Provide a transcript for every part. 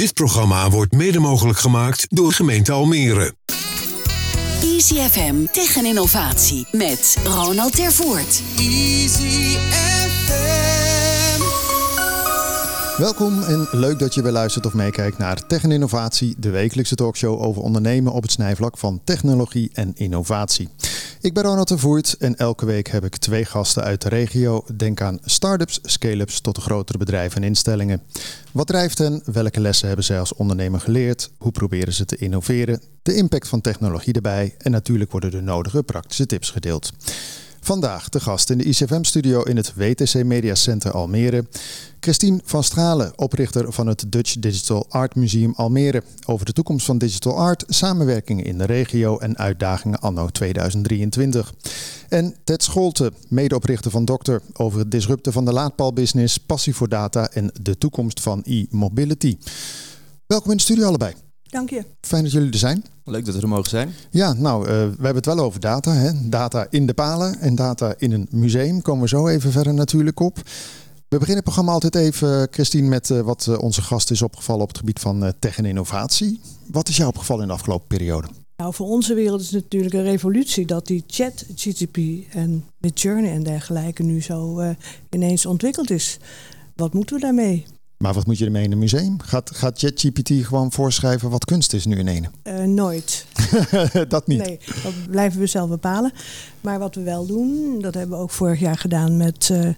Dit programma wordt mede mogelijk gemaakt door gemeente Almere. Easy FM tegen innovatie met Ronald Tervoort. Easy FM. Welkom en leuk dat je weer luistert of meekijkt naar Tech en Innovatie, de wekelijkse talkshow over ondernemen op het snijvlak van technologie en innovatie. Ik ben Ronald de Voert en elke week heb ik twee gasten uit de regio. Denk aan start-ups, scale-ups tot de grotere bedrijven en instellingen. Wat drijft hen? Welke lessen hebben zij als ondernemer geleerd? Hoe proberen ze te innoveren? De impact van technologie erbij en natuurlijk worden de nodige praktische tips gedeeld. Vandaag de gast in de ICFM-studio in het WTC Media Center Almere. Christine van Stralen, oprichter van het Dutch Digital Art Museum Almere. Over de toekomst van digital art, samenwerkingen in de regio en uitdagingen anno 2023. En Ted Scholte, medeoprichter van Dokter, over het disrupten van de laadpaalbusiness, passie voor data en de toekomst van e-mobility. Welkom in de studio allebei. Dank je. Fijn dat jullie er zijn. Leuk dat we er mogen zijn. Ja, nou, uh, we hebben het wel over data. Hè? Data in de palen en data in een museum. Komen we zo even verder natuurlijk op. We beginnen het programma altijd even, Christine, met uh, wat uh, onze gast is opgevallen op het gebied van tech en innovatie. Wat is jou opgevallen in de afgelopen periode? Nou, voor onze wereld is het natuurlijk een revolutie dat die chat GTP en Midjourney en dergelijke nu zo ineens ontwikkeld is. Wat moeten we daarmee? Maar wat moet je ermee in een museum? Gaat, gaat ChatGPT gewoon voorschrijven wat kunst is nu in ene? Uh, nooit. dat niet? Nee, dat blijven we zelf bepalen. Maar wat we wel doen, dat hebben we ook vorig jaar gedaan met uh,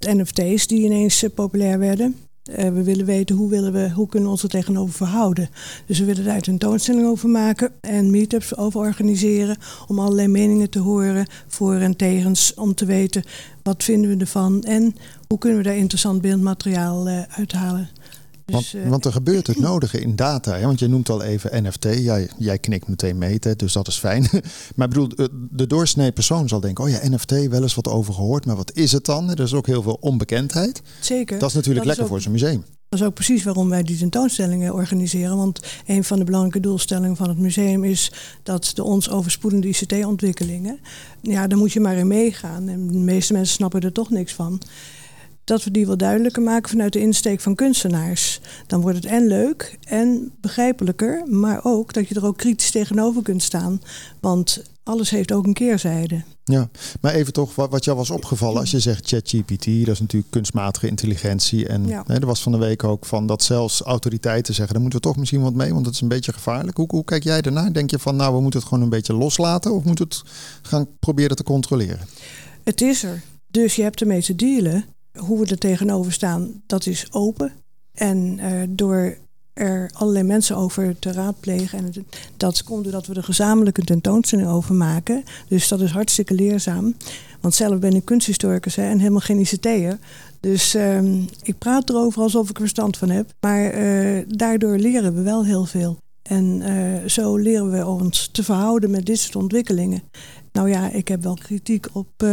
NFT's die ineens uh, populair werden. We willen weten hoe, willen we, hoe kunnen we ons er tegenover verhouden. Dus we willen daar een tentoonstelling over maken en meetups over organiseren. Om allerlei meningen te horen, voor en tegens. Om te weten wat vinden we ervan en hoe kunnen we daar interessant beeldmateriaal uh, uithalen. Dus, want, uh, want, er gebeurt het nodige in data. Hè? Want je noemt al even NFT. Jij, jij knikt meteen mee, hè? dus dat is fijn. maar ik bedoel, eh, de doorsnee persoon zal denken... oh ja, NFT, wel eens wat over gehoord. Maar wat is het dan? Er is ook heel veel onbekendheid. Zeker. Dat is natuurlijk dat lekker is ook, voor zo'n museum. Dat is ook precies waarom wij die tentoonstellingen organiseren. Want een van de belangrijke doelstellingen van het museum is dat de ons overspoedende ICT-ontwikkelingen, ja, daar moet je maar in meegaan. En de meeste mensen snappen er toch niks van. Dat we die wel duidelijker maken vanuit de insteek van kunstenaars. Dan wordt het en leuk en begrijpelijker, maar ook dat je er ook kritisch tegenover kunt staan. Want alles heeft ook een keerzijde. Ja, maar even toch, wat, wat jou was opgevallen als je zegt ChatGPT, dat is natuurlijk kunstmatige intelligentie. En Ja. hè, er was van de week ook van dat zelfs autoriteiten zeggen, daar moeten we toch misschien wat mee, want het is een beetje gevaarlijk. Hoe, hoe kijk jij daarnaar? Denk je van, nou, we moeten het gewoon een beetje loslaten of moeten we het gaan proberen te controleren? Het is er. Dus je hebt ermee te dealen. Hoe we er tegenover staan, dat is open. En eh, door er allerlei mensen over te raadplegen. En dat komt doordat we er gezamenlijk een tentoonstelling over maken. Dus dat is hartstikke leerzaam. Want zelf ben ik kunsthistoricus en helemaal geen ICT'er. Dus ehm, ik praat erover alsof ik er verstand van heb. Maar eh, daardoor leren we wel heel veel. En eh, zo leren we ons te verhouden met dit soort ontwikkelingen. Nou ja, ik heb wel kritiek op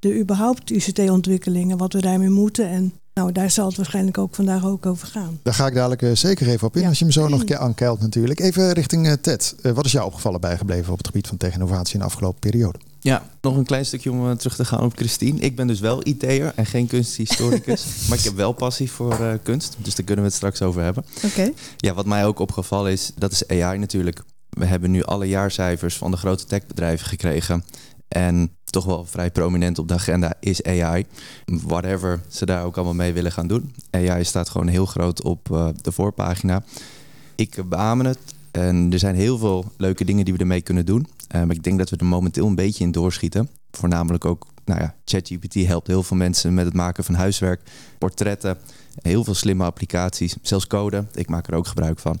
de überhaupt ICT-ontwikkelingen, wat we daarmee moeten. En nou, daar zal het waarschijnlijk ook vandaag ook over gaan. Daar ga ik dadelijk eh, zeker even op in, Ja. als je me zo nog een keer aankeilt natuurlijk. Even richting eh, Ted. Eh, wat is jou opgevallen bijgebleven op het gebied van technologie in de afgelopen periode? Ja, nog een klein stukje om terug te gaan op Christine. Ik ben dus wel IT'er en geen kunsthistoricus. maar ik heb wel passie voor eh, kunst. Dus daar kunnen we het straks over hebben. Oké. Ja, wat mij ook opgevallen is, dat is AI natuurlijk. We hebben nu alle jaarcijfers van de grote techbedrijven gekregen. En toch wel vrij prominent op de agenda is AI. Whatever ze daar ook allemaal mee willen gaan doen. AI staat gewoon heel groot op eh, de voorpagina. Ik beamen het. En er zijn heel veel leuke dingen die we ermee kunnen doen. Maar ik denk dat we er momenteel een beetje in doorschieten. Voornamelijk ook, nou ja, ChatGPT helpt heel veel mensen met het maken van huiswerk, portretten, heel veel slimme applicaties, zelfs code. Ik maak er ook gebruik van.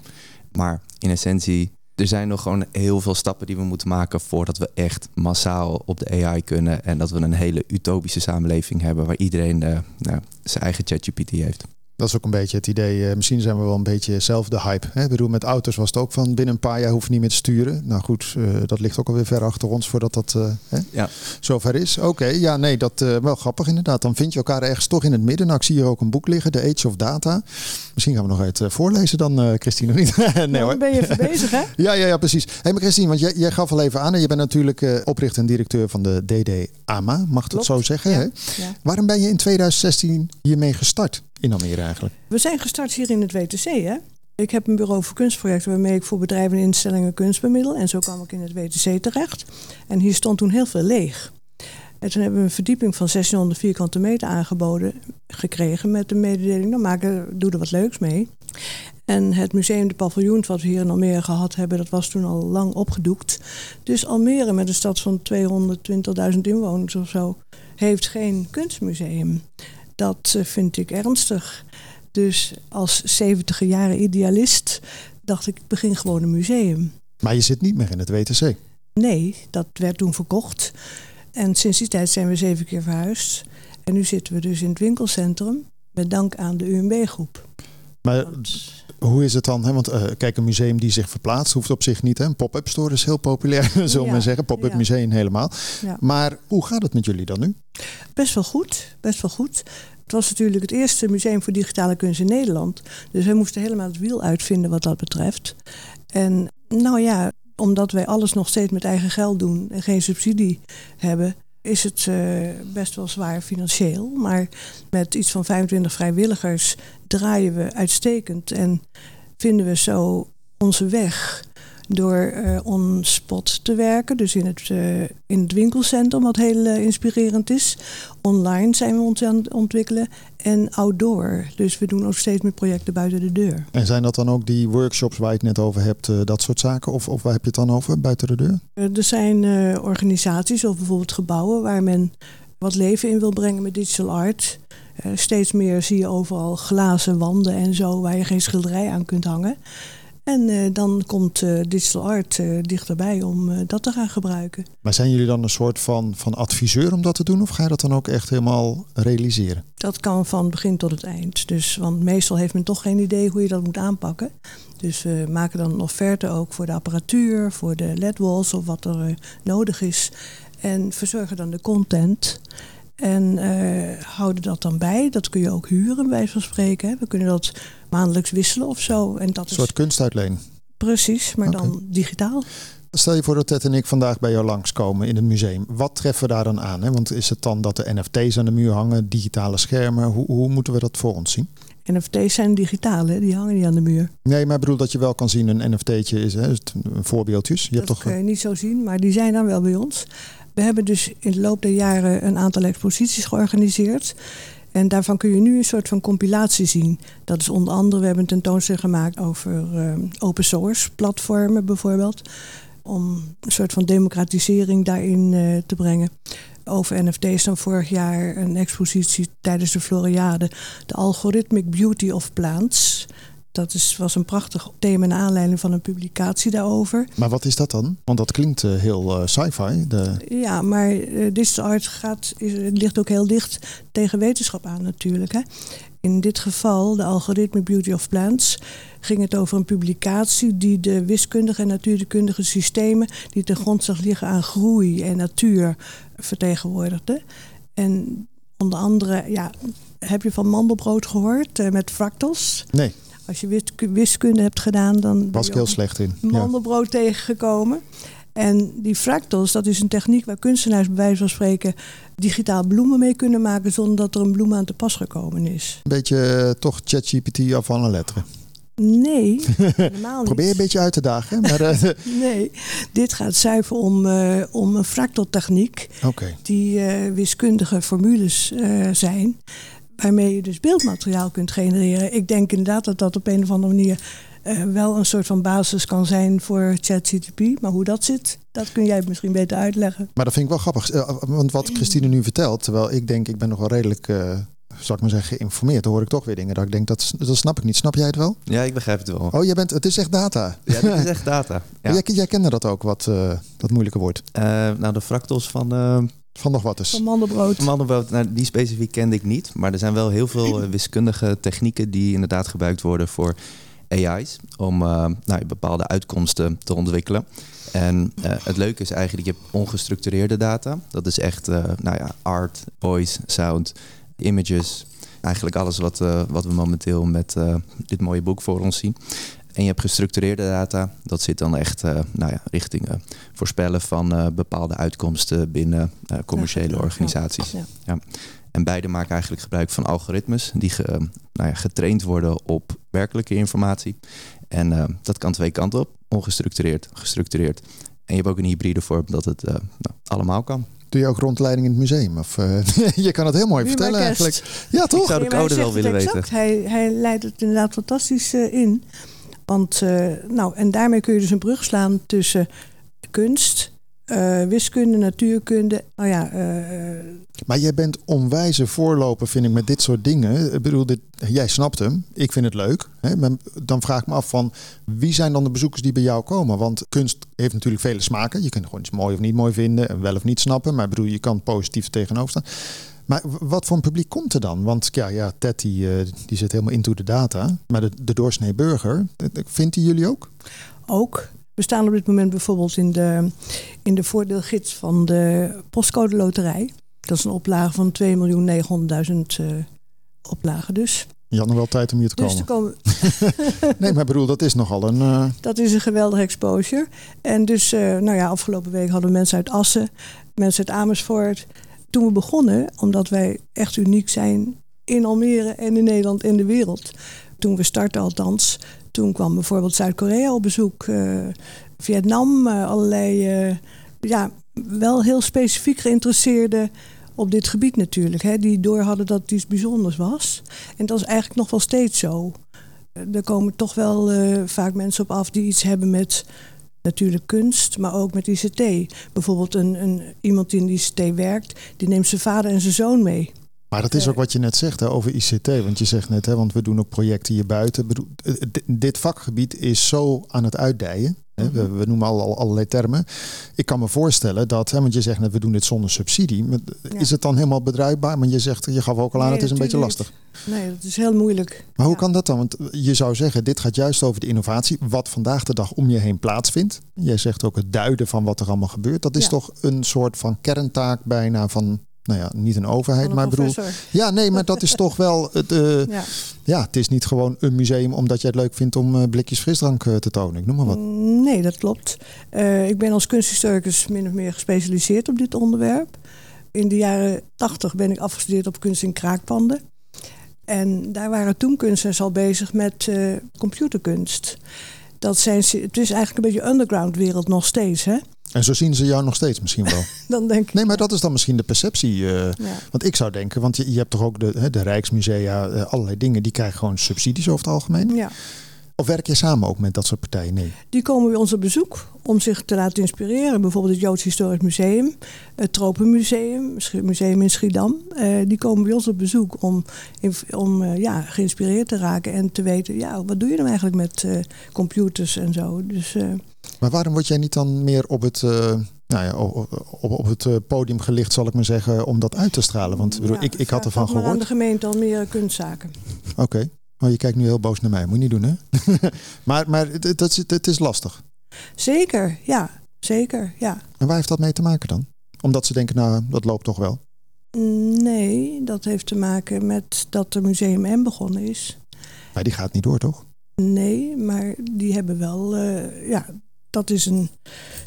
Maar in essentie, er zijn nog gewoon heel veel stappen die we moeten maken voordat we echt massaal op de AI kunnen. En dat we een hele utopische samenleving hebben waar iedereen eh, nou, zijn eigen ChatGPT heeft. Dat is ook een beetje het idee. eh, misschien zijn we wel een beetje zelf de hype. Hè? Ik bedoel, met auto's was het ook van binnen een paar jaar hoef je niet meer te sturen. Nou goed, eh, dat ligt ook alweer ver achter ons voordat dat hè, Ja. zover is. Oké, ja, nee, dat uh, wel grappig inderdaad. Dan vind je elkaar ergens toch in het midden. Nou, ik zie hier ook een boek liggen, The Age of Data. Misschien gaan we nog uit uh, voorlezen dan, uh, Christine, of niet? nee nou, hoor. ben je even bezig, hè? ja, ja, ja, precies. Hé, hey, maar Christine, want jij, jij gaf al even aan. En je bent natuurlijk uh, oprichter en directeur van de DD AMA, mag dat zo zeggen? Ja. Hè? Ja. Waarom ben je in 2016 hiermee gestart? in Almere eigenlijk? We zijn gestart hier in het WTC, hè? Ik heb een bureau voor kunstprojecten waarmee ik voor bedrijven en instellingen kunst bemiddel. En zo kwam ik in het WTC terecht. En hier stond toen heel veel leeg. En toen hebben we een verdieping van 1600 vierkante meter aangeboden gekregen met de mededeling, nou maak er, doe er wat leuks mee. En het museum de paviljoen wat we hier in Almere gehad hebben, dat was toen al lang opgedoekt. Dus Almere met een stad van 220.000 inwoners of zo, heeft geen kunstmuseum. Dat eh, vind ik ernstig. Dus als 70 jaren idealist dacht ik, ik begin gewoon een museum. Maar je zit niet meer in het WTC? Nee, dat werd toen verkocht. En sinds die tijd zijn we zeven keer verhuisd. En nu zitten we dus in het winkelcentrum met dank aan de UMB-groep. Maar hoe is het dan? Hè? Want uh, kijk, een museum die zich verplaatst hoeft op zich niet. Hè? Een pop-up store is heel populair, zullen we ja, zeggen. Pop-up ja. museum helemaal. Ja. Maar hoe gaat het met jullie dan nu? Best wel goed, best wel goed. Het was natuurlijk het eerste museum voor digitale kunst in Nederland. Dus wij moesten helemaal het wiel uitvinden wat dat betreft. En nou ja, omdat wij alles nog steeds met eigen geld doen en geen subsidie hebben, is het uh, best wel zwaar financieel. Maar met iets van 25 vrijwilligers draaien we uitstekend en vinden we zo onze weg door uh, on spot te werken. Dus in het, uh, in het winkelcentrum, wat heel inspirerend is. Online zijn we ons aan het ontwikkelen. En outdoor. Dus we doen ook steeds meer projecten buiten de deur. En zijn dat dan ook die workshops waar je het net over hebt, dat soort zaken? Of, of waar heb je het dan over, buiten de deur? er zijn organisaties of bijvoorbeeld gebouwen waar men wat leven in wil brengen met digital art. steeds meer zie je overal glazen wanden en zo waar je geen schilderij aan kunt hangen. En uh, dan komt uh, digital art uh, dichterbij om dat te gaan gebruiken. Maar zijn jullie dan een soort van, van adviseur om dat te doen? Of ga je dat dan ook echt helemaal realiseren? Dat kan van begin tot het eind. Dus, want meestal heeft men toch geen idee hoe je dat moet aanpakken. Dus we maken dan een offerte ook voor de apparatuur, voor de LED-walls of wat er nodig is. En verzorgen dan de content. En houden dat dan bij. Dat kun je ook huren, bij van spreken. We kunnen dat maandelijks wisselen of zo. En dat een soort kunstuitleen. Precies, maar okay. dan digitaal. Stel je voor dat Ted en ik vandaag bij jou langskomen in het museum. Wat treffen we daar dan aan? Hè? Want is het dan dat de NFT's aan de muur hangen, digitale schermen? Hoe, hoe moeten we dat voor ons zien? NFT's zijn digitale, die hangen niet aan de muur. Nee, maar ik bedoel dat je wel kan zien, een NFT'tje is hè, een voorbeeldjes. Je dat hebt toch... kun je niet zo zien, maar die zijn dan wel bij ons. We hebben dus in de loop der jaren een aantal exposities georganiseerd. En daarvan kun je nu een soort van compilatie zien. Dat is onder andere, we hebben een tentoonstelling gemaakt over uh, open source platformen bijvoorbeeld. Om een soort van democratisering daarin uh, te brengen. Over NFT's dan vorig jaar een expositie tijdens de Floriade. De Algorithmic Beauty of Plants. Dat is, was een prachtig thema naar aanleiding van een publicatie daarover. Maar wat is dat dan? Want dat klinkt uh, heel uh, sci-fi. De... Ja, maar uh, digital art gaat, is, ligt ook heel dicht tegen wetenschap aan natuurlijk. Hè? In dit geval, de Algoritme Beauty of Plants, ging het over een publicatie die de wiskundige en natuurkundige systemen die ten grondslag liggen aan groei en natuur vertegenwoordigde. En onder andere, ja, heb je van mandelbrood gehoord met fractals? Nee. Als je wiskunde hebt gedaan, dan was ik heel slecht in. Mandelbrood ja. tegengekomen. En die fractals, dat is een techniek waar kunstenaars bij wijze van spreken digitaal bloemen mee kunnen maken zonder dat er een bloem aan te pas gekomen is. Een beetje uh, toch ChatGPT af van een letteren. Nee, helemaal niet. Probeer een beetje uit te dagen. Maar, uh, nee, dit gaat zuiver om, uh, om een fractaltechniek. Okay. Die wiskundige formules zijn waarmee je dus beeldmateriaal kunt genereren. Ik denk inderdaad dat dat op een of andere manier uh, wel een soort van basis kan zijn voor ChatGPT. Maar hoe dat zit, dat kun jij misschien beter uitleggen. Maar dat vind ik wel grappig. Uh, want wat Christine nu vertelt, terwijl ik denk, ik ben nog wel redelijk... Uh, zal ik maar zeggen, geïnformeerd. Dan hoor ik toch weer dingen dat ik denk, dat, dat snap ik niet. Snap jij het wel? Ja, ik begrijp het wel. Oh, jij bent, het is echt data. Ja, het is echt data. Ja. Jij, jij kende dat ook, wat, uh, dat moeilijke woord. Uh, nou, de fractals van van nog wat eens. Van mandelbrood. Van mandelbrood, nou, die specifiek kende ik niet. Maar er zijn wel heel veel wiskundige technieken die inderdaad gebruikt worden voor AI's. Om uh, nou, bepaalde uitkomsten te ontwikkelen. En uh, het leuke is eigenlijk, je hebt ongestructureerde data. Dat is echt uh, nou ja, art, voice, sound, images. Eigenlijk alles wat, wat we momenteel met dit mooie boek voor ons zien. En je hebt gestructureerde data. Dat zit dan echt uh, nou ja, richting uh, voorspellen van uh, bepaalde uitkomsten binnen commerciële ja, organisaties. Ja. ja. En beide maken eigenlijk gebruik van algoritmes die ge, nou ja, getraind worden op werkelijke informatie. En dat kan twee kanten op. Ongestructureerd, gestructureerd. En je hebt ook een hybride vorm dat het nou, allemaal kan. Doe je ook rondleiding in het museum? Of, uh, je kan het heel mooi vertellen eigenlijk. Ja, toch? Ik zou de code wel willen weten. Hij, hij leidt het inderdaad fantastisch uh, in. Want, uh, nou, en daarmee kun je dus een brug slaan tussen kunst, uh, wiskunde, natuurkunde. Nou ja, uh, maar jij bent onwijze voorloper, vind ik, met dit soort dingen. Ik bedoel, dit, jij snapt hem. Ik vind het leuk. Hè? Dan vraag ik me af van wie zijn dan de bezoekers die bij jou komen? Want kunst heeft natuurlijk vele smaken. Je kunt gewoon iets mooi of niet mooi vinden en wel of niet snappen. Maar ik bedoel, je kan positief tegenover staan. Maar wat voor een publiek komt er dan? Want ja, ja Ted die, die zit helemaal into de data. Maar de, de doorsnee burger, vindt hij jullie ook? Ook. We staan op dit moment bijvoorbeeld in de, in de voordeelgids van de postcode loterij. Dat is een oplage van 2.900.000 uh, oplagen dus. Je had nog wel tijd om hier te dus komen. nee, maar bedoel, dat is nogal een... Uh... Dat is een geweldige exposure. En dus, uh, nou ja, afgelopen week hadden we mensen uit Assen, mensen uit Amersfoort. Toen we begonnen, omdat wij echt uniek zijn in Almere en in Nederland en de wereld. Toen we startten althans, toen kwam bijvoorbeeld Zuid-Korea op bezoek, uh, Vietnam, uh, allerlei, uh, ja, wel heel specifiek geïnteresseerden op dit gebied natuurlijk. Hè, die door hadden dat het iets bijzonders was. En dat is eigenlijk nog wel steeds zo. Er komen toch wel vaak mensen op af die iets hebben met natuurlijk kunst, maar ook met ICT. Bijvoorbeeld een, een, iemand die in ICT werkt, die neemt zijn vader en zijn zoon mee. Maar dat is ook wat je net zegt hè, over ICT. Want je zegt net, hè, want we doen ook projecten hier buiten. Dit vakgebied is zo aan het uitdijen. Hè. We, we, noemen al, allerlei termen. Ik kan me voorstellen dat, hè, want je zegt net, we doen dit zonder subsidie. Is het dan helemaal bedrijfbaar? Maar je zegt, je gaf ook al aan, het is een beetje lastig. Nee, dat is heel moeilijk. Maar hoe kan dat dan? Want je zou zeggen, dit gaat juist over de innovatie, wat vandaag de dag om je heen plaatsvindt. Jij zegt ook het duiden van wat er allemaal gebeurt. Dat is toch een soort van kerntaak bijna van nou ja, niet een overheid, maar bedoel. Ja, nee, maar dat is toch wel. Het, uh, ja. ja. het is niet gewoon een museum omdat jij het leuk vindt om uh, blikjes frisdrank uh, te tonen. Ik noem maar wat. Mm, nee, dat klopt. ik ben als kunsthistoricus min of meer gespecialiseerd op dit onderwerp. In de jaren tachtig ben ik afgestudeerd op kunst in kraakpanden. En daar waren toen kunstenaars al bezig met computerkunst. Dat zijn, het is eigenlijk een beetje underground wereld nog steeds. Hè? En zo zien ze jou nog steeds misschien wel. dan denk ik. Nee, maar dat is dan misschien de perceptie. Uh, Want ik zou denken, want je, je hebt toch ook de, de Rijksmusea, uh, allerlei dingen, die krijgen gewoon subsidies over het algemeen. Ja. Of werk je samen ook met dat soort partijen? Nee. Die komen bij ons op bezoek om zich te laten inspireren. Bijvoorbeeld het Joods Historisch Museum, het Tropenmuseum, Museum in Schiedam. Uh, die komen bij ons op bezoek om, om uh, ja, geïnspireerd te raken en te weten, ja, wat doe je dan eigenlijk met uh, computers en zo. Dus maar waarom word jij niet dan meer op het, nou ja, op, op, het podium gelicht, zal ik maar zeggen, om dat uit te stralen? Want bedoel, ik, ik had ervan gehoord. aan de gemeente al meer kunstzaken. Oké. Okay. Oh, je kijkt nu heel boos naar mij. Moet je niet doen, hè? maar maar het, het, het is lastig. Zeker, ja. Zeker, ja. En waar heeft dat mee te maken dan? Omdat ze denken, nou, dat loopt toch wel? Nee, dat heeft te maken met dat er Museum M begonnen is. Maar die gaat niet door, toch? Nee, maar die hebben wel, uh, ja, dat is een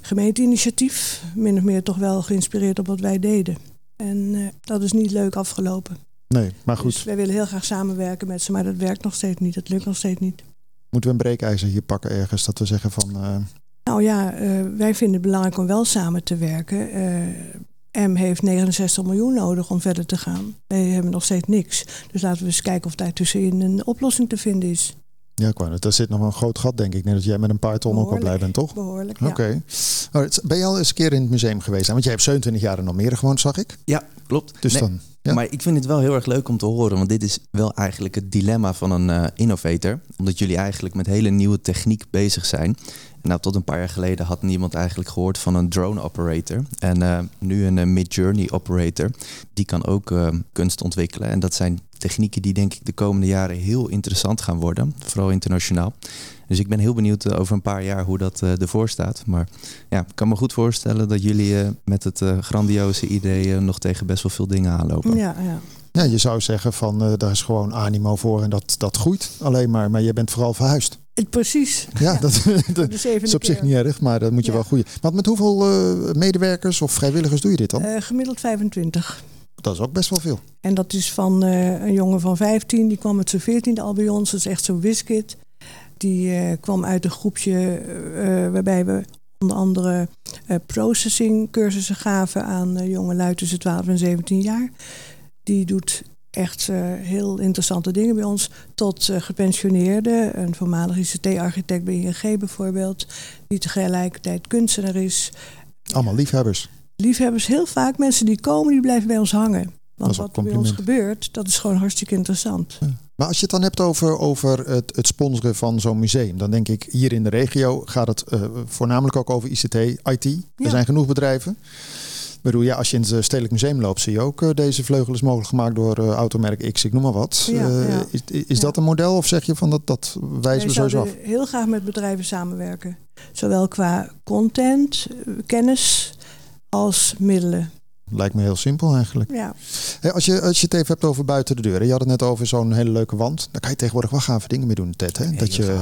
gemeenteinitiatief, min of meer toch wel geïnspireerd op wat wij deden. En uh, dat is niet leuk afgelopen. Nee, maar goed. Dus wij willen heel graag samenwerken met ze, maar dat werkt nog steeds niet. Dat lukt nog steeds niet. Moeten we een breekijzer hier pakken ergens, dat we zeggen van... Uh... Nou ja, uh, wij vinden het belangrijk om wel samen te werken. M heeft 69 miljoen nodig om verder te gaan. Wij hebben nog steeds niks. Dus laten we eens kijken of daar tussenin een oplossing te vinden is. Ja, wou Daar zit nog wel een groot gat, denk ik. Net dat jij met een paar ton ook al blij bent, toch? Behoorlijk, ja. Oké. Okay. Ben je al eens een keer in het museum geweest? Want jij hebt 27 jaar in Almere gewoond, zag ik. Ja, klopt. Dus dan... Maar ik vind het wel heel erg leuk om te horen, want dit is wel eigenlijk het dilemma van een uh, innovator. Omdat jullie eigenlijk met hele nieuwe techniek bezig zijn. Nou, tot een paar jaar geleden had niemand eigenlijk gehoord van een drone operator. En uh, nu een uh, mid-journey operator. Die kan ook uh, kunst ontwikkelen. En dat zijn technieken die denk ik de komende jaren heel interessant gaan worden. Vooral internationaal. Dus ik ben heel benieuwd over een paar jaar hoe dat ervoor staat. Maar ja, ik kan me goed voorstellen dat jullie met het grandioze idee nog tegen best wel veel dingen aanlopen. Ja, ja. Ja, je zou zeggen van uh, daar is gewoon animo voor en dat, dat groeit alleen maar. Maar je bent vooral verhuisd. Precies. Ja, dat, is op zich niet erg, maar dat moet je Ja. wel goeie. Want met hoeveel eh, medewerkers of vrijwilligers doe je dit dan? Eh, gemiddeld 25. dat is ook best wel veel. En dat is van eh, een jongen van 15, die kwam met zijn 14e al bij ons. Dat is echt zo'n wiskit. Die kwam uit een groepje waarbij we onder andere processing cursussen gaven aan eh, jongelui tussen 12 en 17 jaar. Die doet echt eh, heel interessante dingen bij ons. Tot eh, gepensioneerde, een voormalig ICT-architect bij ING bijvoorbeeld, die tegelijkertijd kunstenaar is. Allemaal liefhebbers. Liefhebbers, heel vaak mensen die komen, die blijven bij ons hangen. Want wat er bij ons gebeurt, dat is gewoon hartstikke interessant. Maar als je het dan hebt over, over het, het sponsoren van zo'n museum, dan denk ik hier in de regio gaat het eh, voornamelijk ook over ICT, IT. Er zijn genoeg bedrijven. Bedoel, ja, als je in het Stedelijk Museum loopt, zie je ook eh, deze vleugel is mogelijk gemaakt door eh, automerk X, ik noem maar wat. Ja, Eh, ja. Is, is Ja. dat een model of zeg je van dat, dat wijzen Wij we sowieso af? heel graag met bedrijven samenwerken. Zowel qua content, eh, kennis als middelen. Lijkt me heel simpel eigenlijk. Ja, Hey, als, je, als je het even hebt over buiten de deur. Je had het net over zo'n hele leuke wand. Daar kan je tegenwoordig wel gave dingen mee doen, Ted. Hè? Dat je,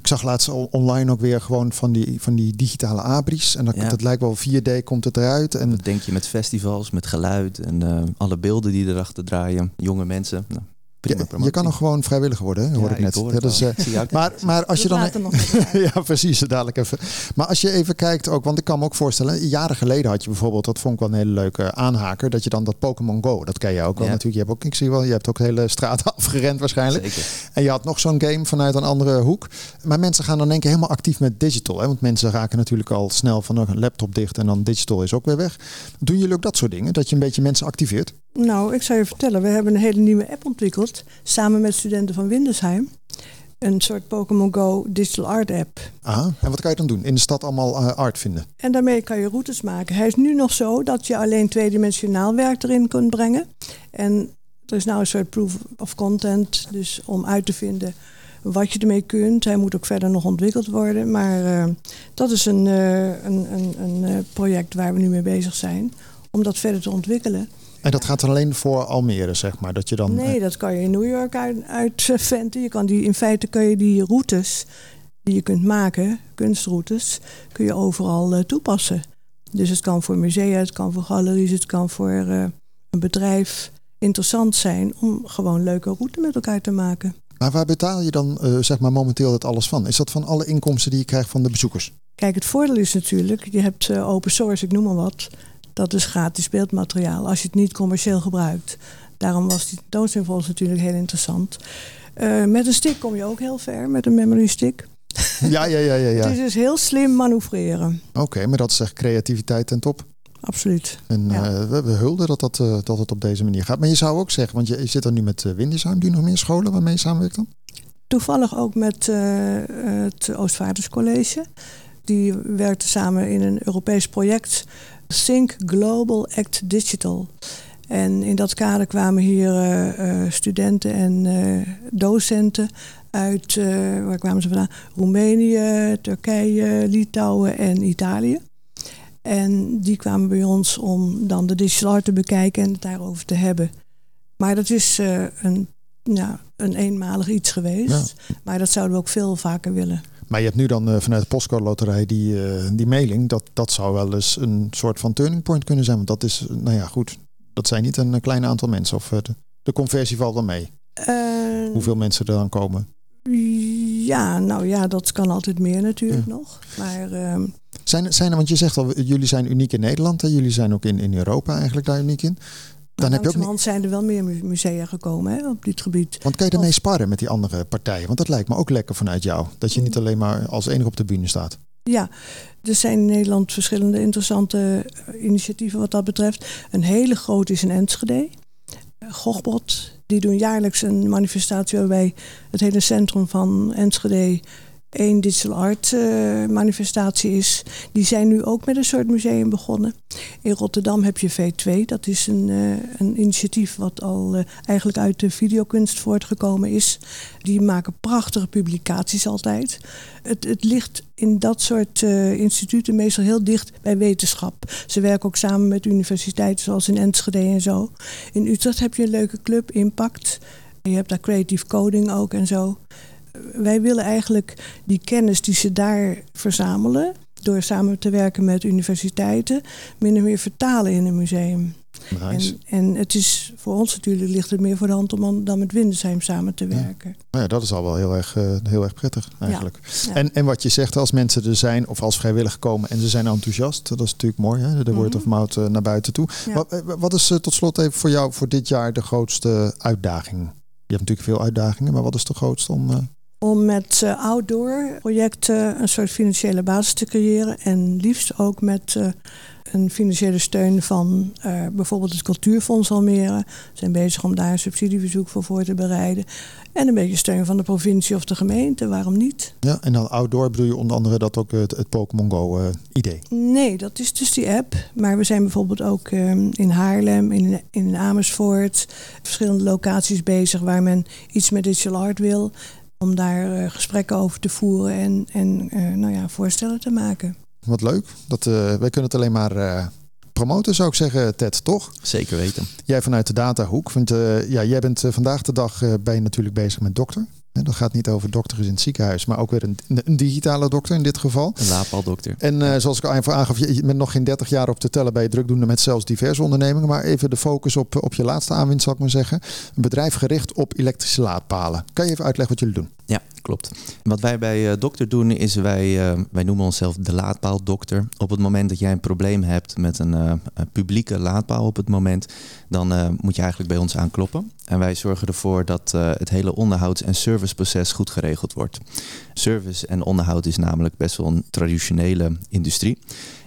ik zag laatst al online ook weer gewoon van die, van die digitale abris. En dat, Ja. dat lijkt wel 4D komt het eruit. En denk je met festivals, met geluid en eh, alle beelden die erachter draaien. Jonge mensen. Nou, prima je, kan nog gewoon vrijwilliger worden, hè, hoor Ja, ik net. hoor Dat het is, eh, maar, maar als je dan... later nog even. ja, precies, dadelijk even. Maar als je even kijkt ook, want ik kan me ook voorstellen, jaren geleden had je bijvoorbeeld, dat vond ik wel een hele leuke aanhaker, dat je dan dat Pokémon Go, dat ken je ook wel Ja. natuurlijk. Je hebt ook, ik zie wel, je hebt ook de hele straat afgerend waarschijnlijk. Zeker. En je had nog zo'n game vanuit een andere hoek. Maar mensen gaan dan denk ik helemaal actief met digital. Hè? Want mensen raken natuurlijk al snel van een laptop dicht en dan digital is ook weer weg. Doen jullie ook dat soort dingen? Dat je een beetje mensen activeert? Nou, ik zou je vertellen, we hebben een hele nieuwe app ontwikkeld. Samen met studenten van Windesheim. Een soort Pokémon Go digital art app. Ah, en wat kan je dan doen? In de stad allemaal eh, art vinden? En daarmee kan je routes maken. Hij is nu nog zo dat je alleen tweedimensionaal werk erin kunt brengen. En er is nou een soort proof of content, dus om uit te vinden wat je ermee kunt. Hij moet ook verder nog ontwikkeld worden. Maar eh, dat is een, eh, een, een, een project waar we nu mee bezig zijn. Om dat verder te ontwikkelen. En dat gaat dan alleen voor Almere, zeg maar. Dat je dan. Nee, eh, dat kan je in New York uit, uitventen. Je kan die, in feite kun je die routes die je kunt maken, kunstroutes, kun je overal eh, toepassen. Dus het kan voor musea, het kan voor galeries, het kan voor eh, een bedrijf interessant zijn om gewoon leuke routes met elkaar te maken. maar waar betaal je dan eh, zeg maar momenteel dat alles van? Is dat van alle inkomsten die je krijgt van de bezoekers? Kijk, het voordeel is natuurlijk, je hebt eh, open source, ik noem maar wat. Dat is gratis beeldmateriaal als je het niet commercieel gebruikt. Daarom was die tentoonstelling voor ons natuurlijk heel interessant. Eh, met een stick kom je ook heel ver, met een memory stick. Ja, ja, ja, ja. Het ja. is dus heel slim manoeuvreren. Oké, maar dat is echt creativiteit ten top. Absoluut. En Ja. eh, we, we hulden dat, dat, eh, dat het op deze manier gaat. Maar je zou ook zeggen, want je, je zit er nu met uh, Windesheim. Doe je nog meer scholen waarmee je samenwerkt dan? Toevallig ook met het Oostvaarderscollege. Die werkten samen in een Europees project. Think Global Act Digital. En in dat kader kwamen hier eh, eh, studenten en eh, docenten uit, waar kwamen ze vandaan? Roemenië, Turkije, Litouwen en Italië. En die kwamen bij ons om dan de digital art te bekijken en het daarover te hebben. Maar dat is een, ja, een eenmalig iets geweest. Maar dat zouden we ook veel vaker willen. Maar je hebt nu dan uh, vanuit de postcode loterij die, uh, die mailing. Dat, dat zou wel eens een soort van turning point kunnen zijn. Want dat is, nou ja, goed. Dat zijn niet een klein aantal mensen. Of de, de, conversie valt wel mee. Hoeveel mensen er dan komen? Ja, nou ja, dat kan altijd meer natuurlijk ja. nog. Maar, uh, zijn, zijn er, want je zegt al, jullie zijn uniek in Nederland. Hè? Jullie zijn ook in, in Europa eigenlijk daar uniek in. Dan heb je ook niet... zijn er wel meer musea gekomen hè, op dit gebied. Want kan je ermee sparren met die andere partijen? Want dat lijkt me ook lekker vanuit jou. Dat je niet alleen maar als enige op de bühne staat. Ja, er zijn in Nederland verschillende interessante eh, initiatieven wat dat betreft. Een hele grote is in Enschede. Gochbot, die doen jaarlijks een manifestatie waarbij het hele centrum van Enschede één digital art uh, manifestatie is. Die zijn nu ook met een soort museum begonnen. In Rotterdam heb je V2. Dat is een, uh, een initiatief wat al uh, eigenlijk uit de videokunst voortgekomen is. Die maken prachtige publicaties altijd. Het, het ligt in dat soort instituten meestal heel dicht bij wetenschap. Ze werken ook samen met universiteiten zoals in Enschede en zo. In Utrecht heb je een leuke club, Impact. Je hebt daar creative coding ook en zo. Wij willen eigenlijk die kennis die ze daar verzamelen, door samen te werken met universiteiten, min of meer vertalen in een museum. Nice. En, en het is voor ons natuurlijk ligt het meer voor de hand om dan met Windesheim samen te werken. Nou ja, dat is al wel heel erg, eh, heel erg prettig eigenlijk. Ja. En, en wat je zegt, als mensen er zijn of als vrijwilliger komen en ze zijn enthousiast, dat is natuurlijk mooi, hè? de word Mhm. of mouth eh, naar buiten toe. Wat, eh, wat is tot slot even voor jou voor dit jaar de grootste uitdaging? Je hebt natuurlijk veel uitdagingen, maar wat is de grootste om... Om met eh, outdoor projecten een soort financiële basis te creëren. En liefst ook met eh, een financiële steun van eh, bijvoorbeeld het Cultuurfonds Almere. We zijn bezig om daar een subsidieverzoek voor voor te bereiden. En een beetje steun van de provincie of de gemeente, waarom niet? ja, en dan outdoor bedoel je onder andere dat ook het, het Pokémon Go eh, idee. Nee, dat is dus die app. Maar we zijn bijvoorbeeld ook ehm, in Haarlem, in, in Amersfoort, verschillende locaties bezig waar men iets met digital art wil. Om daar eh, gesprekken over te voeren en, en eh, nou ja, voorstellen te maken. Wat leuk. Dat, eh, wij kunnen het alleen maar eh, promoten, zou ik zeggen, Ted, toch? Zeker weten. Jij vanuit de datahoek. Want eh, ja, jij bent vandaag de dag eh, ben je natuurlijk bezig met dokter. Dat gaat niet over dokters in het ziekenhuis, maar ook weer een, een digitale dokter in dit geval. Een laadpaldokter. En eh, zoals ik al even aangaf, je bent nog geen 30 jaar op te tellen bij je drukdoende met zelfs diverse ondernemingen. Maar even de focus op, op je laatste aanwinst, zal ik maar zeggen. Een bedrijf gericht op elektrische laadpalen. Kan je even uitleggen wat jullie doen? Ja, klopt. Wat wij bij eh, Dokter doen is wij, eh, wij noemen onszelf de laadpaaldokter. Op het moment dat jij een probleem hebt met een eh, publieke laadpaal op het moment, dan moet je eigenlijk bij ons aankloppen. En wij zorgen ervoor dat het hele onderhouds- en serviceproces goed geregeld wordt. Service en onderhoud is namelijk best wel een traditionele industrie.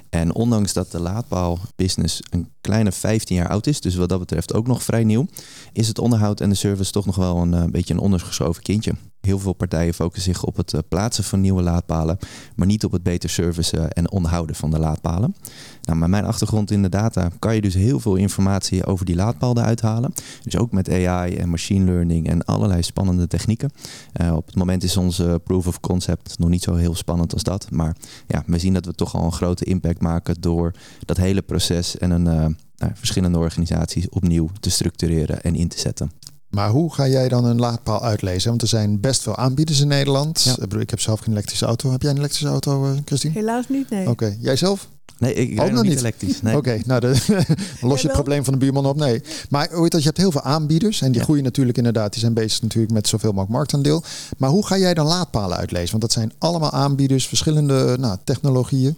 En ondanks dat de laadpaalbusiness een kleine 15 jaar oud is, dus wat dat betreft ook nog vrij nieuw, is het onderhoud en de service toch nog wel een eh, beetje een ondergeschoven kindje. Heel veel partijen focussen zich op het eh, plaatsen van nieuwe laadpalen, maar niet op het beter servicen en onderhouden van de laadpalen. Nou, met mijn achtergrond in de data kan je dus heel veel informatie over die laadpaal eruit halen. Dus ook met AI en machine learning en allerlei spannende technieken. Eh, op het moment is onze proof of concept nog niet zo heel spannend als dat. Maar ja, we zien dat we toch al een grote impact maken door dat hele proces en een, nou, verschillende organisaties opnieuw te structureren en in te zetten. Maar hoe ga jij dan een laadpaal uitlezen? Want er zijn best veel aanbieders in Nederland. Ja. Ik bedoel, Ik heb zelf geen elektrische auto. Heb jij een elektrische auto, eh, Christine? Helaas niet, nee. Oké, jij zelf? Nee, ik Ook rijd nog nog niet elektrisch. Nee. Oké, nou de, los je het probleem van de buurman op. Nee. Maar hoe heet dat? Je hebt heel veel aanbieders. En die Ja. groeien natuurlijk inderdaad. Die zijn bezig natuurlijk met zoveel mogelijk marktaandeel. Maar hoe ga jij dan laadpalen uitlezen? Want dat zijn allemaal aanbieders, verschillende nou, technologieën.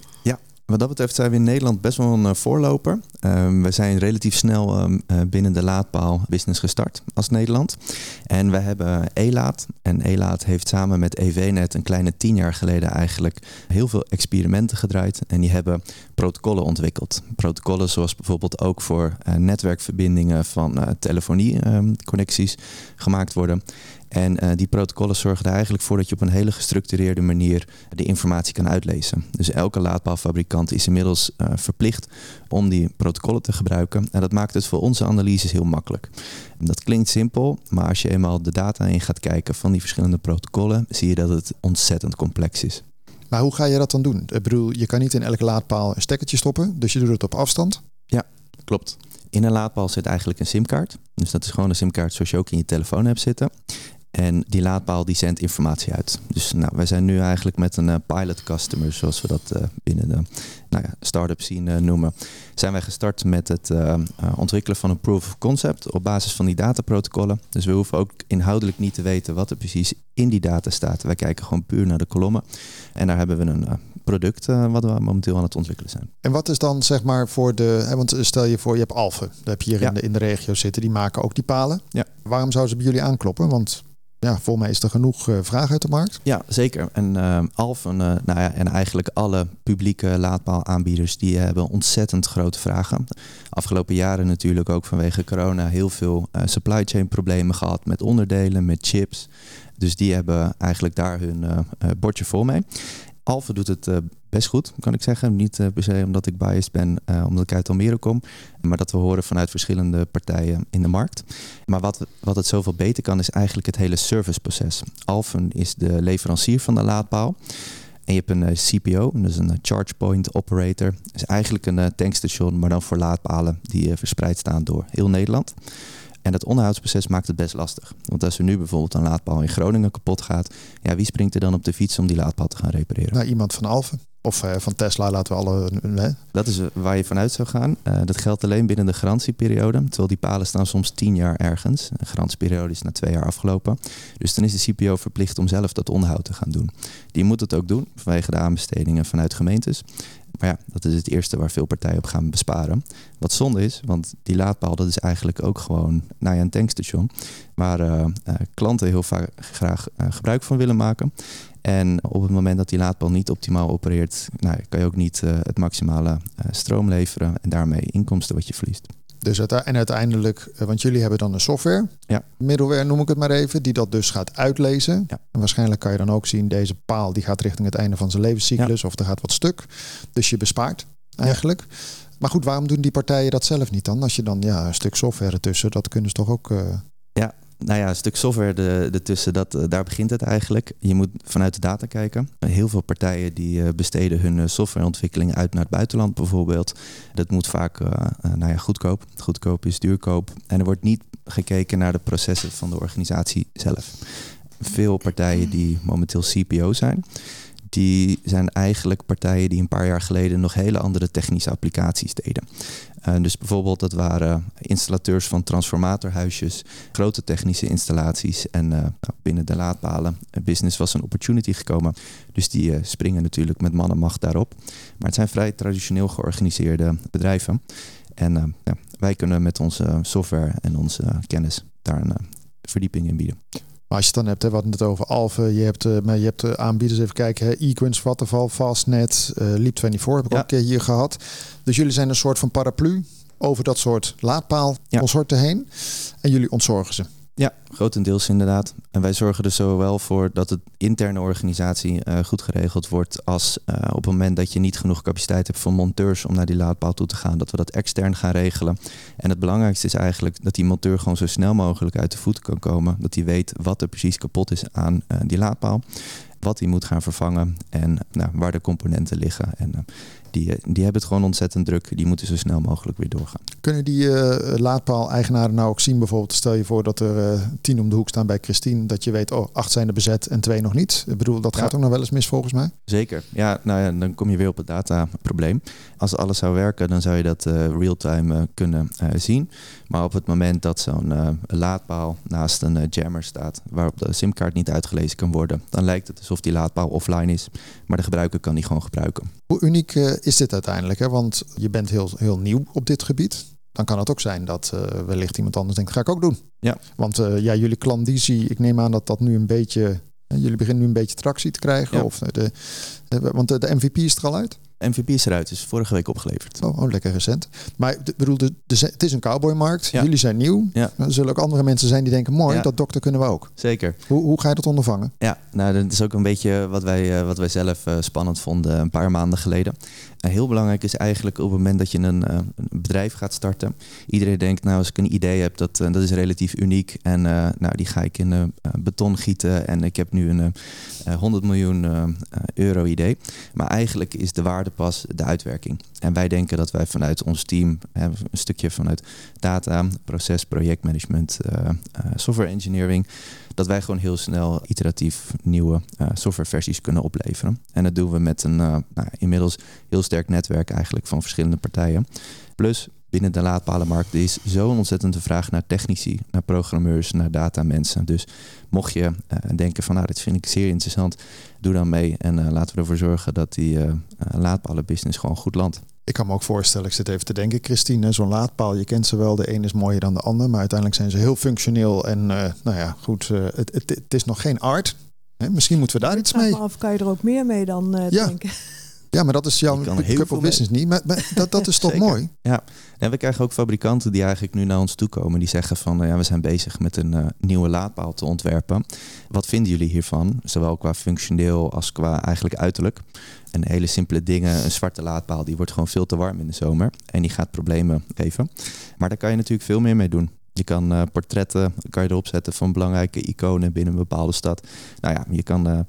Wat dat betreft zijn we in Nederland best wel een eh, voorloper. Ehm, we zijn relatief snel ehm, eh, binnen de laadpaal business gestart als Nederland. En we hebben ELAAT. En ELAAT heeft samen met EVNet een kleine tien jaar geleden eigenlijk heel veel experimenten gedraaid. En die hebben protocollen ontwikkeld. Protocollen zoals bijvoorbeeld ook voor eh, netwerkverbindingen van eh, telefonieconnecties gemaakt worden. En eh, die protocollen zorgen er eigenlijk voor dat je op een hele gestructureerde manier de informatie kan uitlezen. Dus elke laadpaalfabrikant is inmiddels eh, verplicht om die protocollen te gebruiken. En dat maakt het voor onze analyses heel makkelijk. Dat klinkt simpel, maar als je eenmaal de data in gaat kijken van die verschillende protocollen, zie je dat het ontzettend complex is. Maar hoe ga je dat dan doen? Ik bedoel, je kan niet in elke laadpaal een stekkertje stoppen. Dus je doet het op afstand. Klopt. In een laadpaal zit eigenlijk een simkaart. Dus dat is gewoon een simkaart zoals je ook in je telefoon hebt zitten. En die laadpaal die zendt informatie uit. Dus nou, wij zijn nu eigenlijk met een eh, pilot customer, zoals we dat eh, binnen de nou ja, start-up scene eh, noemen, zijn wij gestart met het ontwikkelen van een proof of concept op basis van die dataprotocollen. Dus we hoeven ook inhoudelijk niet te weten wat er precies in die data staat. Wij kijken gewoon puur naar de kolommen. En daar hebben we een product wat we momenteel aan het ontwikkelen zijn. En wat is dan zeg maar voor de... Hè, want stel je voor, je hebt Alphen. Dat heb je hier Ja. in, de, in de regio zitten. Die maken ook die palen. Ja. Waarom zouden ze bij jullie aankloppen? Want ja, volgens mij is er genoeg eh, vraag uit de markt. Ja, zeker. En uh, uh, nou ja, en eigenlijk alle publieke laadpaalaanbieders die hebben ontzettend grote vragen. Afgelopen jaren natuurlijk ook vanwege corona heel veel uh, supply chain problemen gehad met onderdelen, met chips. Dus die hebben eigenlijk daar hun uh, bordje vol mee. Alphen doet het uh, best goed, kan ik zeggen. Niet uh, per se omdat ik biased ben, uh, omdat ik uit Almere kom. Maar dat we horen vanuit verschillende partijen in de markt. Maar wat, wat het zoveel beter kan, is eigenlijk het hele serviceproces. Alphen is de leverancier van de laadpaal. En je hebt een CPO, dus een Charge Point Operator. Dat is eigenlijk een tankstation, maar dan voor laadpalen die verspreid staan door heel Nederland. En dat onderhoudsproces maakt het best lastig. Want als er nu bijvoorbeeld een laadpaal in Groningen kapot gaat, ja, wie springt er dan op de fiets om die laadpaal te gaan repareren? Nou, iemand van Alphen. Of uh, van Tesla laten we alle. Uh, dat is waar je vanuit zou gaan. Uh, dat geldt alleen binnen de garantieperiode. Terwijl die palen staan soms tien jaar ergens. De garantieperiode is na twee jaar afgelopen. Dus dan is de CPO verplicht om zelf dat onderhoud te gaan doen. Die moet het ook doen vanwege de aanbestedingen vanuit gemeentes. Maar ja, dat is het eerste waar veel partijen op gaan besparen. Wat zonde is, want die laadpaal dat is eigenlijk ook gewoon nou een tankstation. Waar klanten heel vaak graag gebruik van willen maken. En op het moment dat die laadpaal niet optimaal opereert, nou, kan je ook niet het maximale stroom leveren en daarmee inkomsten wat je verliest. Dus en uiteindelijk, want jullie hebben dan een software, ja. middleware noem ik het maar even, die dat dus gaat uitlezen. Ja. En waarschijnlijk kan je dan ook zien, deze paal die gaat richting het einde van zijn levenscyclus ja. of er gaat wat stuk. Dus je bespaart eigenlijk. Maar goed, waarom doen die partijen dat zelf niet dan? Als je dan ja, een stuk software ertussen, dat kunnen ze toch ook. Uh... Nou ja, een stuk software ertussen, dat, uh, daar begint het eigenlijk. Je moet vanuit de data kijken. Heel veel partijen die uh, besteden hun softwareontwikkeling uit naar het buitenland bijvoorbeeld. Dat moet vaak uh, nou ja, goedkoop. Goedkoop is duurkoop. En er wordt niet gekeken naar de processen van de organisatie zelf. Veel partijen die momenteel CPO zijn, die zijn eigenlijk partijen die een paar jaar geleden nog hele andere technische applicaties deden. Uh, dus bijvoorbeeld dat waren installateurs van transformatorhuisjes, grote technische installaties. En uh, nou, binnen de laadpalen business was een opportunity gekomen. Dus die springen natuurlijk met man en macht daarop. Maar het zijn vrij traditioneel georganiseerde bedrijven. En wij kunnen met onze software en onze kennis daar een verdieping in bieden. Maar als je het dan hebt, hè, we hadden het over Alphen, je hebt, uh, je hebt aanbieders, even kijken, Equins, Waterval, Fastnet, uh, Leap24 heb ik ja. ook een keer hier gehad. Dus jullie zijn een soort van paraplu over dat soort laadpaalconsorten ja. heen en jullie ontzorgen ze. Ja, grotendeels inderdaad. En wij zorgen er zowel voor dat de interne organisatie uh, goed geregeld wordt, als uh, op het moment dat je niet genoeg capaciteit hebt voor monteurs om naar die laadpaal toe te gaan, dat we dat extern gaan regelen. En het belangrijkste is eigenlijk dat die monteur gewoon zo snel mogelijk uit de voeten kan komen, dat hij weet wat er precies kapot is aan uh, die laadpaal, wat hij moet gaan vervangen en nou, waar de componenten liggen. En die, die hebben het gewoon ontzettend druk. Die moeten zo snel mogelijk weer doorgaan. Kunnen die uh, laadpaal-eigenaren nou ook zien, bijvoorbeeld, stel je voor dat er uh, tien om de hoek staan bij Christine, dat je weet, oh, acht zijn er bezet en twee nog niet. Ik bedoel, dat gaat ook nog wel eens mis volgens mij. Zeker. Ja, nou ja, dan kom je weer op het dataprobleem. Als alles zou werken, dan zou je dat uh, real-time kunnen zien. Maar op het moment dat zo'n laadpaal naast een jammer staat, waarop de simkaart niet uitgelezen kan worden, dan lijkt het alsof die laadpaal offline is, maar de gebruiker kan die gewoon gebruiken. Hoe uniek is dit uiteindelijk? Hè? Want je bent heel, heel nieuw op dit gebied. Dan kan het ook zijn dat uh, wellicht iemand anders denkt, ga ik ook doen. Ja. Want uh, ja, jullie klandizie, ik neem aan dat dat nu een beetje... Jullie beginnen nu een beetje tractie te krijgen. Ja. Of de, de, want de, de MVP is er al uit? MVP is eruit, is vorige week opgeleverd. Oh, oh lekker recent. Maar ik bedoel, de, de, het is een cowboymarkt. Ja. Jullie zijn nieuw. Ja. Er zullen ook andere mensen zijn die denken, mooi, Ja. dat dokter kunnen we ook. Zeker. Hoe, hoe ga je dat ondervangen? Ja, nou, dat is ook een beetje wat wij, eh, wat wij zelf eh, spannend vonden een paar maanden geleden. En heel belangrijk is eigenlijk op het moment dat je een, eh, een bedrijf gaat starten. Iedereen denkt, nou, als ik een idee heb, dat, eh, dat is relatief uniek. En eh, nou, die ga ik in eh, beton gieten. En ik heb nu een eh, 100 miljoen eh, euro idee. Maar eigenlijk is de waarde pas de uitwerking. En wij denken dat wij vanuit ons team, een stukje vanuit data, proces, projectmanagement, eh, eh, software engineering, dat wij gewoon heel snel iteratief nieuwe eh, softwareversies kunnen opleveren. En dat doen we met een eh, nou, inmiddels heel sterk netwerk eigenlijk van verschillende partijen. Plus binnen de laadpalenmarkt is zo'n ontzettende vraag naar technici, naar programmeurs, naar datamensen. Dus mocht je eh, denken van nou, dit vind ik zeer interessant, doe dan mee en laten we ervoor zorgen dat die laadpalenbusiness gewoon goed landt. Ik kan me ook voorstellen, ik zit even te denken, Christine, zo'n laadpaal, je kent ze wel, de een is mooier dan de ander, maar uiteindelijk zijn ze heel functioneel en uh, nou ja, goed, uh, het, het, het, is nog geen art. Hè? Misschien moeten we daar iets mee. Of kan je er ook meer mee dan uh, Ja. denken? Ja, maar dat is jouw of business niet, maar, maar dat, dat is toch mooi? Ja, en we krijgen ook fabrikanten die eigenlijk nu naar ons toe komen. Die zeggen van, nou ja, we zijn bezig met een eh, nieuwe laadpaal te ontwerpen. Wat vinden jullie hiervan? Zowel qua functioneel als qua eigenlijk uiterlijk. En hele simpele dingen, een zwarte laadpaal, die wordt gewoon veel te warm in de zomer. En die gaat problemen geven. Maar daar kan je natuurlijk veel meer mee doen. Je Je kan uh, portretten kan je erop zetten van belangrijke iconen binnen een bepaalde stad. Nou ja, je kan uh,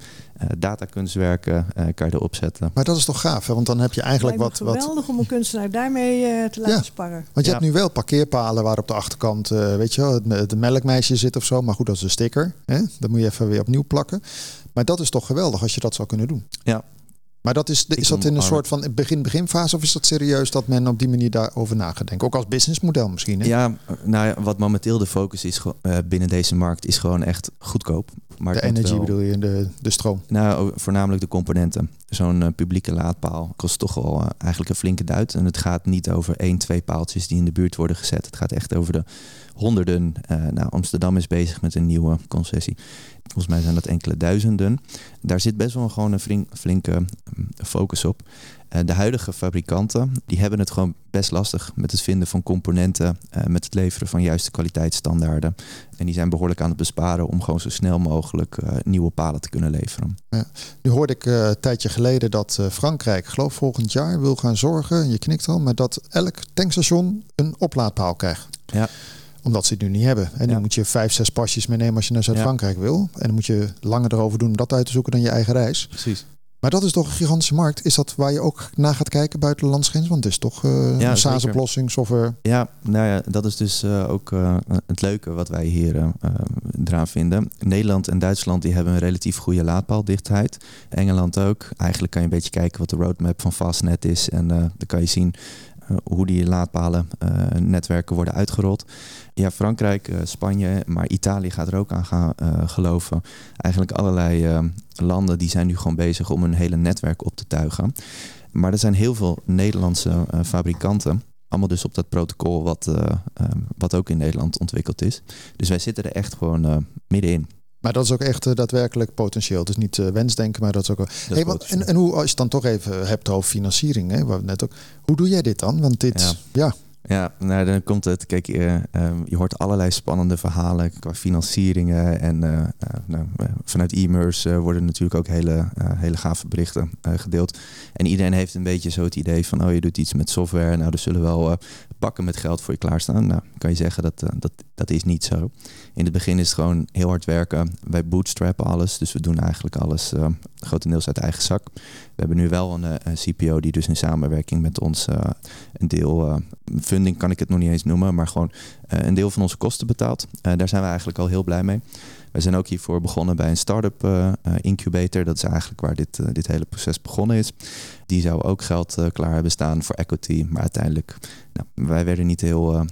datakunstwerken kan je erop zetten. Maar dat is toch gaaf, hè? want dan heb je eigenlijk wat... geweldig wat... om een kunstenaar daarmee te laten sparren. Want je hebt nu wel parkeerpalen waar op de achterkant, weet je wel, het, het melkmeisje zit of zo. Maar goed, dat is een sticker. Hè? Dat moet je even weer opnieuw plakken. Maar dat is toch geweldig als je dat zou kunnen doen. Ja, maar dat is, is dat in een soort van begin-beginfase of is dat serieus dat men op die manier daarover na gaat denken? Ook als businessmodel misschien? Hè? Ja, nou ja, wat momenteel de focus is uh, binnen deze markt is gewoon echt goedkoop. Maar de energie bedoel je, de, de stroom? Nou, voornamelijk de componenten. Zo'n uh, publieke laadpaal kost toch wel uh, eigenlijk een flinke duit. En het gaat niet over één, twee paaltjes die in de buurt worden gezet. Het gaat echt over de honderden. nou, Amsterdam is bezig met een nieuwe concessie. Volgens mij zijn dat enkele duizenden. Daar zit best wel gewoon een flinke mm, focus op. Eh, de huidige fabrikanten die hebben het gewoon best lastig met het vinden van componenten, uh, met het leveren van juiste kwaliteitsstandaarden. En die zijn behoorlijk aan het besparen om gewoon zo snel mogelijk nieuwe palen te kunnen leveren. Ja. Nu hoorde ik een tijdje geleden dat Frankrijk, geloof volgend jaar, wil gaan zorgen, je knikt al, maar dat elk tankstation een oplaadpaal krijgt. Ja omdat ze het nu niet hebben. En dan moet je vijf, zes pasjes meenemen als je naar Zuid-Frankrijk wil. En dan moet je langer erover doen om dat uit te zoeken dan je eigen reis. Precies. Maar dat is toch een gigantische markt. Is dat waar je ook naar gaat kijken buiten de landsgrens? Want het is toch uh, ja, een SaaS-oplossing, software? Ja, nou ja, dat is dus uh, ook uh, het leuke wat wij hier eraan vinden. Nederland en Duitsland die hebben een relatief goede laadpaaldichtheid. Engeland ook. Eigenlijk kan je een beetje kijken wat de roadmap van Fastnet is. En dan kan je zien hoe die laadpalen netwerken worden uitgerold. Ja, Frankrijk, uh, Spanje, maar Italië gaat er ook aan gaan geloven. Eigenlijk allerlei landen die zijn nu gewoon bezig om hun hele netwerk op te tuigen. Maar er zijn heel veel Nederlandse fabrikanten. Allemaal dus op dat protocol wat, wat ook in Nederland ontwikkeld is. Dus wij zitten er echt gewoon middenin. Maar dat is ook echt daadwerkelijk potentieel. Het is niet wensdenken, maar dat is ook. hey, wat, en, en hoe, als je het dan toch even hebt over financiering, hè, waar we net ook. Hoe doe jij dit dan? Want dit, ja. ja ja, nou, dan komt het. Kijk, uh, je hoort allerlei spannende verhalen qua financieringen. En uh, nou, vanuit e-mers worden natuurlijk ook hele, hele gave berichten gedeeld. En iedereen heeft een beetje zo het idee van: oh, je doet iets met software. Nou, er zullen wel bakken met geld voor je klaarstaan. Nou, kan je zeggen dat dat, dat is niet zo. In het begin is het gewoon heel hard werken. Wij bootstrappen alles. Dus we doen eigenlijk alles grotendeels uit eigen zak. We hebben nu wel een, een CPO die dus in samenwerking met ons een deel funding kan ik het nog niet eens noemen, maar gewoon uh, een deel van onze kosten betaalt. Uh, daar zijn we eigenlijk al heel blij mee. We zijn ook hiervoor begonnen bij een start-up uh, incubator. Dat is eigenlijk waar dit, dit hele proces begonnen is. Die zou ook geld klaar hebben staan voor equity. Maar uiteindelijk, nou, wij werden niet heel,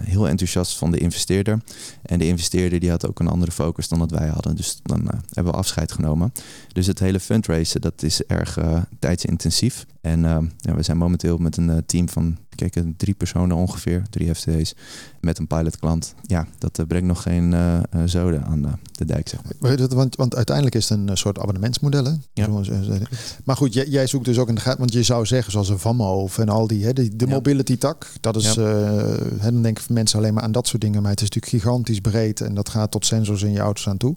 heel enthousiast van de investeerder. En de investeerder die had ook een andere focus dan dat wij hadden. Dus dan hebben we afscheid genomen. Dus het hele fundraisen, dat is erg tijdsintensief. En ja, we zijn momenteel met een team van kijk, drie personen ongeveer, drie FTE's, met een pilotklant. Ja, dat brengt nog geen uh, zoden aan de dijk, zeg maar. Want, want uiteindelijk is het een soort abonnementsmodel, hè? Ja. Maar goed, jij, jij, zoekt dus ook in de gaten, want je zou zeggen, zoals een VAMO en al die, hè, de, de mobility tak, dat is, ja. uh, dan denken mensen alleen maar aan dat soort dingen, maar het is natuurlijk gigantisch breed en dat gaat tot sensors in je auto's aan toe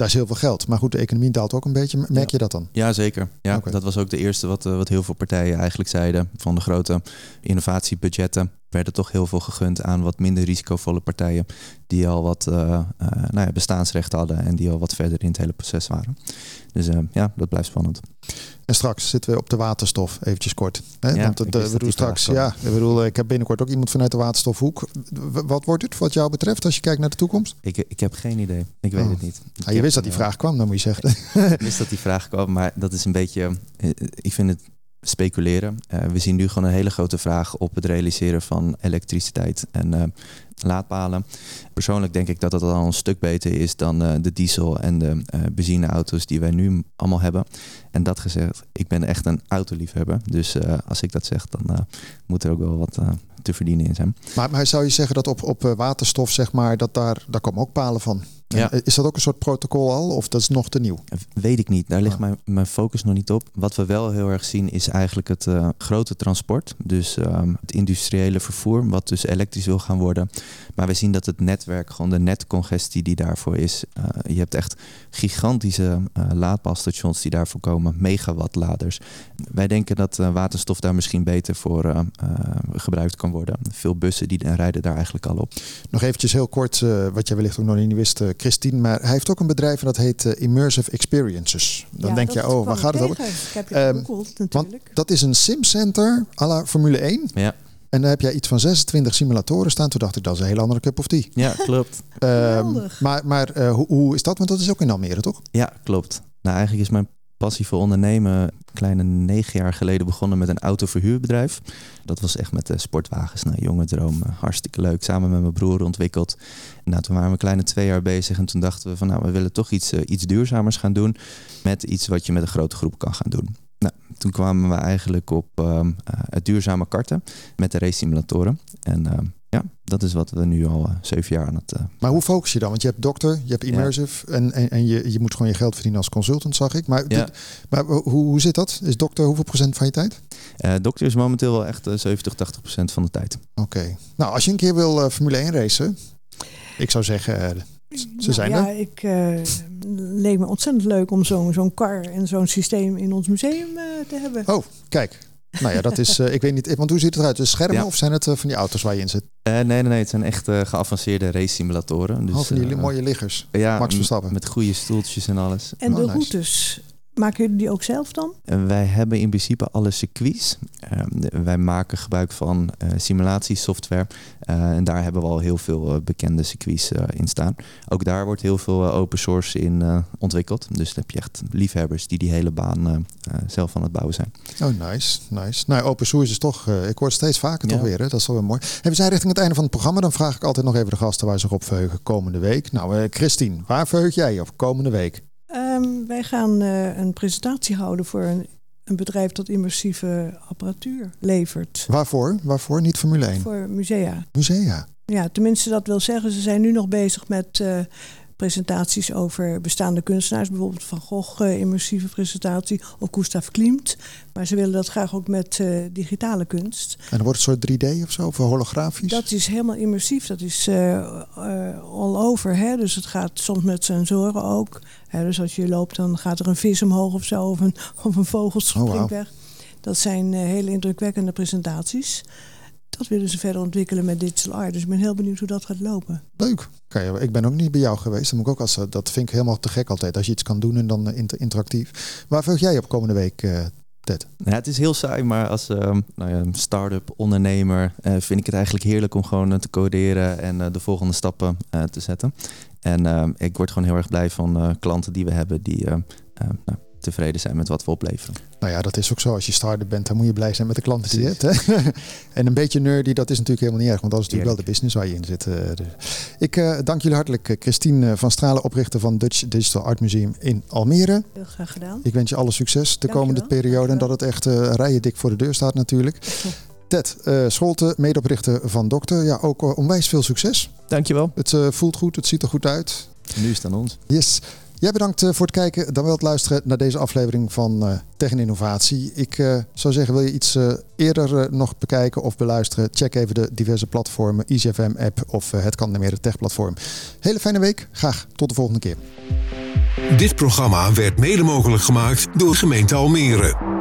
daar is heel veel geld. Maar goed, de economie daalt ook een beetje. Merk je dat dan? Ja, zeker. Ja, Dat was ook de eerste wat, wat heel veel partijen eigenlijk zeiden. Van de grote innovatiebudgetten werden toch heel veel gegund aan wat minder risicovolle partijen. Die al wat uh, uh, nou ja, bestaansrecht hadden en die al wat verder in het hele proces waren. Dus uh, ja, dat blijft spannend. En straks zitten we op de waterstof, eventjes kort. Hè? Ja, Want het, we doen straks, ja, ik bedoel, ik heb binnenkort ook iemand vanuit de waterstofhoek. Wat wordt het wat jou betreft als je kijkt naar de toekomst? Ik, ik heb geen idee. Ik weet oh. het niet. Ah, je wist dat die vraag kwam, dan moet je zeggen. ik wist dat die vraag kwam, maar dat is een beetje. Ik vind het speculeren. Uh, we zien nu gewoon een hele grote vraag op het realiseren van elektriciteit en uh, laadpalen. Persoonlijk denk ik dat dat al een stuk beter is dan uh, de diesel en de benzineauto's die wij nu allemaal hebben. En dat gezegd, ik ben echt een autoliefhebber. Dus als ik dat zeg, dan moet er ook wel wat te verdienen in zijn. Maar, maar zou je zeggen dat op, op waterstof, zeg maar, dat daar, daar komen ook palen van? Ja. En Is dat ook een soort protocol al of dat is nog te nieuw? Weet ik niet. Daar ligt Ah. mijn, mijn focus nog niet op. Wat we wel heel erg zien is eigenlijk het eh, grote transport. Dus ehm, het industriële vervoer, wat dus elektrisch wil gaan worden. Maar we zien dat het netwerk, gewoon de netcongestie die daarvoor is. eh, je hebt echt gigantische eh laadpaalstations die daarvoor komen. Megawattladers. Wij denken dat eh, waterstof daar misschien beter voor eh, eh, gebruikt kan worden. Veel bussen die rijden daar eigenlijk al op. Nog eventjes heel kort, eh, wat jij wellicht ook nog niet wist, Christine. Maar hij heeft ook een bedrijf en dat heet Immersive Experiences. Dan Ja, denk je, oh, waar gaat het over? Ik heb je Ehm, gegoogeld Want natuurlijk. dat is een simcenter à la Formule 1. Ja, En daar heb jij iets van 26 simulatoren staan. Toen dacht ik, dat is een hele andere cup of tea. ja klopt. Ehm, maar maar eh, hoe, hoe is dat? Want dat is ook in Almere, toch? Ja, klopt. Nou, eigenlijk is mijn passie voor ondernemen een kleine negen jaar geleden begonnen met een autoverhuurbedrijf. Dat was echt met de sportwagens. Nou, jonge droom, eh, hartstikke leuk. Samen met mijn broer ontwikkeld. Nou, toen waren we een kleine twee jaar bezig en toen dachten we van nou, we willen toch iets, eh, iets duurzamers gaan doen. Met iets wat je met een grote groep kan gaan doen. Toen kwamen we eigenlijk op ehm, eh, het duurzame karten met de race simulatoren. En ehm, ja, dat is wat we nu al eh, zeven jaar aan het eh, Maar hoe focus je dan? Want je hebt dokter, je hebt immersive en, en, en je, je moet gewoon je geld verdienen als consultant, zag ik. Maar, Ja. dit- maar hoe, hoe zit dat? Is dokter hoeveel procent van je tijd? Eh, dokter is momenteel wel echt eh, 70, 80 procent van de tijd. Oké. Nou, als je een keer wil Formule 1 racen, ik zou zeggen, ze Nou zijn ja, er. ik eh, leek me ontzettend leuk om zo'n zo'n car en zo'n systeem in ons museum eh, te hebben. Oh, kijk. Nou ja, dat is, eh, ik weet niet, want hoe ziet het eruit? Dus schermen Ja. of zijn het van die auto's waar je in zit? Eh, nee, nee, nee, het zijn echt eh, geavanceerde race simulatoren. Dus, oh, van die mooie liggers. ja, Max Verstappen. Met goede stoeltjes en alles. en de oh, nice. routes, maken jullie die ook zelf dan? En wij hebben in principe alle circuits. Ehm, wij maken gebruik van eh, simulatiesoftware. Eh, en daar hebben we al heel veel eh, bekende circuits eh, in staan. Ook daar wordt heel veel eh, open source in eh, ontwikkeld. Dus dan heb je echt liefhebbers die die hele baan eh, eh, zelf aan het bouwen zijn. Oh, nice, nice. Nou, open source is toch, eh, ik hoor het steeds vaker toch weer. Hè? Dat is wel weer mooi. En we zijn richting het einde van het programma. Dan vraag ik altijd nog even de gasten waar ze zich op verheugen komende week. Nou, eh, Christine, waar verheug jij je op komende week? Ehm, wij gaan eh, een presentatie houden voor een, een bedrijf dat immersieve apparatuur levert. Waarvoor? Waarvoor? Niet Formule 1. Voor musea. Musea. Ja, tenminste dat wil zeggen, ze zijn nu nog bezig met eh, presentaties over bestaande kunstenaars. Bijvoorbeeld Van Gogh, eh, immersieve presentatie, of Gustav Klimt. Maar ze willen dat graag ook met eh, digitale kunst. En dan wordt het soort 3D of zo, of holografisch? Dat is helemaal immersief, dat is eh, all over. Hè? Dus het gaat soms met sensoren ook. Hè? Dus als je loopt, dan gaat er een vis omhoog of zo, of een, of een vogel springt Oh, wauw. weg. Dat zijn hele indrukwekkende presentaties. Dat willen ze verder ontwikkelen met digital art. Dus ik ben heel benieuwd hoe dat gaat lopen. Leuk. Kan je- ik ben ook niet bij jou geweest. Dan moet ik ook als, dat vind ik helemaal te gek altijd. Als je iets kan doen en dan eh, inter- interactief. Waar verheug jij op komende week, eh, Ted? Ja, het is heel saai, maar als ehm, nou ja, start-up ondernemer eh, vind ik het eigenlijk heerlijk om gewoon eh, te coderen en eh, de volgende stappen eh, te zetten. En ehm, ik word gewoon heel erg blij van eh, klanten die we hebben die eh, eh, nou, tevreden zijn met wat we opleveren. Nou ja, dat is ook zo. Als je starter bent, dan moet je blij zijn met de klanten die je hebt. Hè? en een beetje nerdy, dat is natuurlijk helemaal niet erg. Want dat is natuurlijk wel de business waar je in zit. eh, dus. Ik eh, dank jullie hartelijk. eh, Christine van Stralen, oprichter van Dutch Digital Art Museum in Almere. Heel graag gedaan. Ik wens je alle succes de Dankjewel. komende periode. En dat het echt eh rijen dik voor de deur staat natuurlijk. Ted eh Scholte, medeoprichter van Dokter. Ja, ook onwijs veel succes. Dankjewel. Het eh, voelt goed, het ziet er goed uit. Nu is het aan ons. Yes. Jij bedankt eh, voor het kijken, dan wel het luisteren naar deze aflevering van eh Tech en Innovatie. Ik eh, zou zeggen, wil je iets eerder nog bekijken of beluisteren? Check even de diverse platformen, EasyFM app of het kan meer Tech platform. Hele fijne week, graag tot de volgende keer. Dit programma werd mede mogelijk gemaakt door gemeente Almere.